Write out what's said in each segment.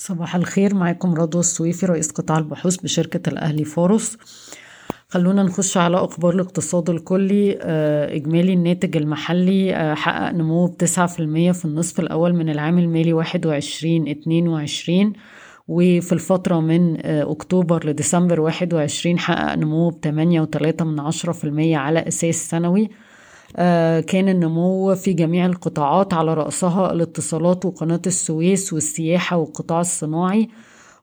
صباح الخير معاكم رضوى السويفي رئيس قطاع البحوث بشركة الأهلي فاروس. خلونا نخش على أخبار الاقتصاد الكلي. آه، إجمالي الناتج المحلي آه، حقق نمو بتسعة في المية في النصف الأول من العام المالي واحد وعشرين اتنين وعشرين وفي الفترة من آه، أكتوبر لديسمبر واحد وعشرين حقق نمو بتمانية وتلاتة من عشرة في المية على أساس سنوي. كان النمو في جميع القطاعات على رأسها الاتصالات وقناة السويس والسياحة والقطاع الصناعي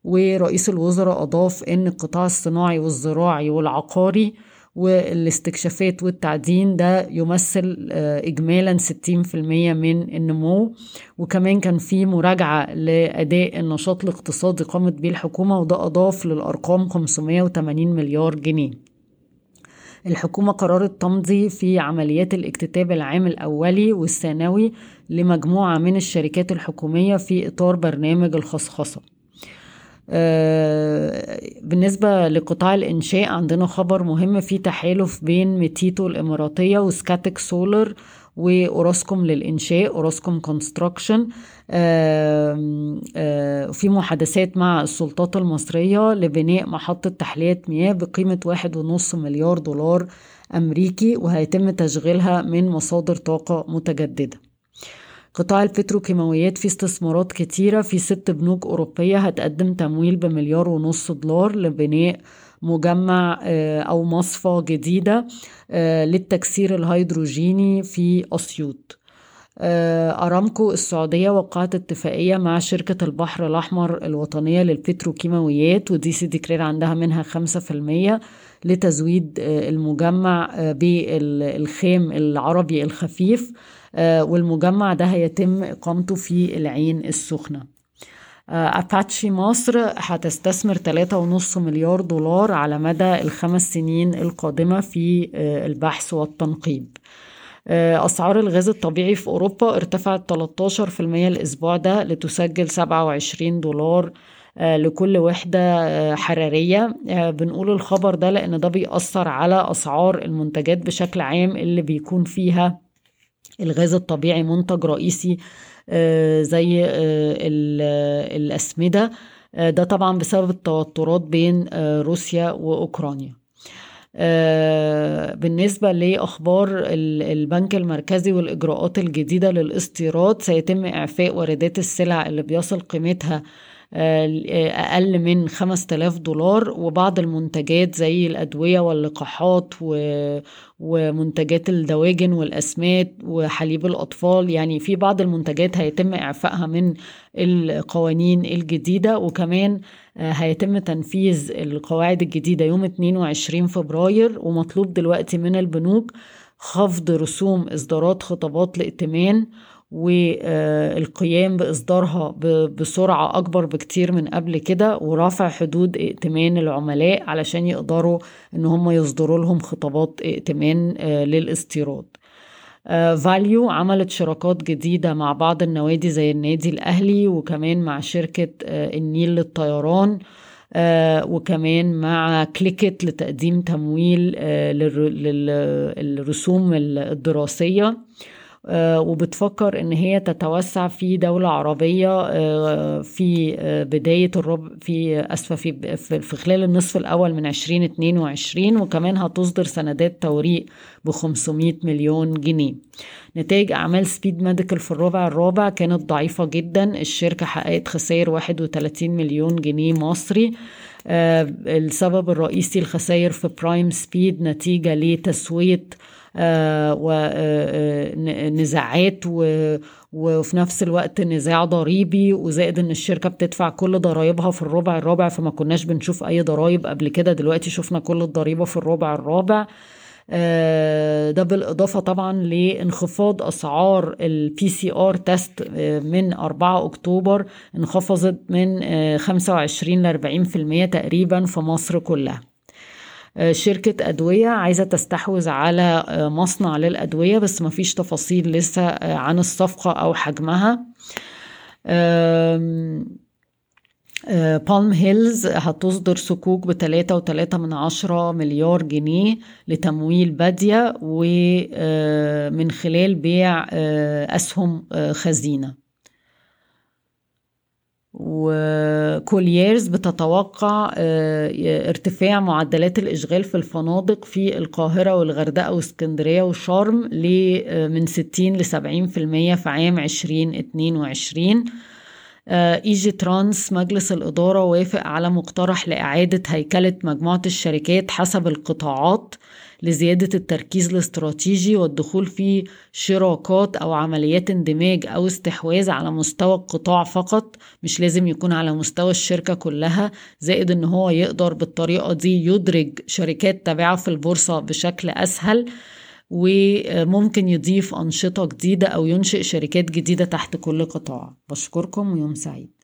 ورئيس الوزراء أضاف أن القطاع الصناعي والزراعي والعقاري والاستكشافات والتعدين ده يمثل آه، إجمالا 60% من النمو. وكمان كان في مراجعة لأداء النشاط الاقتصادي قامت به الحكومة وده أضاف للأرقام 580 مليار جنيه. الحكومة قررت تمضي في عمليات الاكتتاب العام الأولي والثانوي لمجموعة من الشركات الحكومية في إطار برنامج الخصخصة. بالنسبة لقطاع الإنشاء عندنا خبر مهم في تحالف بين Metito الإماراتية و Scatec Solar وأوراسكوم للإنشاء أوراسكوم Construction. في محادثات مع السلطات المصرية لبناء محطة تحلية مياه بقيمة واحد ونص مليار دولار أمريكي وهيتم تشغيلها من مصادر طاقة متجددة. قطاع البتروكيماويات فيه استثمارات كتيرة في ست بنوك أوروبية هتقدم تمويل بمليار ونص دولار لبناء مجمع آه، أو مصفى جديدة آه، للتكسير الهيدروجيني في أسيوط. أرامكو السعودية وقعت اتفاقية مع شركة البحر الأحمر الوطنية للبتروكيماويات ودي سيدي كرير عندها منها خمسة في المية لتزويد المجمع بالخام العربي الخفيف والمجمع ده هيتم إقامته في العين السخنة. أباتشي مصر هتستثمر 3.5 مليار دولار على مدى الخمس سنين القادمة في آه، البحث والتنقيب. آه، أسعار الغاز الطبيعي في أوروبا ارتفعت 13% الأسبوع ده لتسجل 27 دولار آه، لكل وحدة حرارية. بنقول الخبر ده لأن ده بيأثر على أسعار المنتجات بشكل عام اللي بيكون فيها الغاز الطبيعي منتج رئيسي آه، زي آه، الأسمدة. آه، ده طبعا بسبب التوترات بين روسيا وأوكرانيا. بالنسبة لأخبار البنك المركزي والإجراءات الجديدة للاستيراد سيتم إعفاء واردات السلع اللي بيصل قيمتها أقل من 5000 دولار وبعض المنتجات زي الأدوية واللقاحات ومنتجات الدواجن والأسمات وحليب الأطفال. يعني في بعض المنتجات هيتم إعفائها من القوانين الجديدة وكمان آه، هيتم تنفيذ القواعد الجديدة يوم 22 فبراير ومطلوب دلوقتي من البنوك خفض رسوم إصدارات خطابات الائتمان والقيام بإصدارها بسرعة أكبر بكتير من قبل كده ورفع حدود ائتمان العملاء علشان يقدروا إن هم يصدروا لهم خطابات ائتمان آه، للاستيراد. valU عملت شراكات جديدة مع بعض النوادي زي النادي الأهلي وكمان مع شركة آه، النيل للطيران آه، وكمان مع كليكت لتقديم تمويل للرسوم الدراسية. آه، وبتفكر إن هي تتوسع في دولة عربية آه، في آه، بداية الربع في آسفة في في خلال النصف الأول من 2022 وكمان هتصدر سندات توريق ب 500 مليون جنيه. نتائج أعمال سبيد ميديكال في الربع الرابع كانت ضعيفة جدا. الشركة حققت خسائر 31 مليون جنيه مصري. السبب الرئيسي الخسائر في prime speed نتيجة لتسوية ونزاعات وفي نفس الوقت نزاع ضريبي وزائد إن الشركة بتدفع كل ضرايبها في الربع الرابع فما كناش بنشوف أي ضرايب قبل كده. دلوقتي شفنا كل الضريبة في الربع الرابع. آه، ده بالإضافة طبعا لانخفاض أسعار ال PCR test من 4 أكتوبر انخفضت من 25 آه، ل 40% تقريبا في مصر كلها. آه، شركة أدوية عايزة تستحوذ على آه، مصنع للأدوية بس مفيش تفاصيل لسه آه، عن الصفقة أو حجمها. بالم هيلز هتصدر صكوك بتلاتة وتلاتة من عشرة مليار جنيه لتمويل بادية ومن خلال بيع أسهم خزينة. وكولييرز بتتوقع آه، ارتفاع معدلات الإشغال في الفنادق في القاهرة والغردقة واسكندرية وشرم آه، من 60 ل 70% في عام 2022 ايجي ترانس مجلس الإدارة وافق على مقترح لإعادة هيكلة مجموعة الشركات حسب القطاعات. لزيادة التركيز الاستراتيجي والدخول في شراكات أو عمليات اندماج أو استحواذ على مستوى القطاع فقط مش لازم يكون على مستوى الشركة كلها زائد إن هو يقدر بالطريقة دي يدرج شركات تابعة في البورصة بشكل أسهل وممكن يضيف أنشطة جديدة أو ينشئ شركات جديدة تحت كل قطاع. بشكركم ويوم سعيد.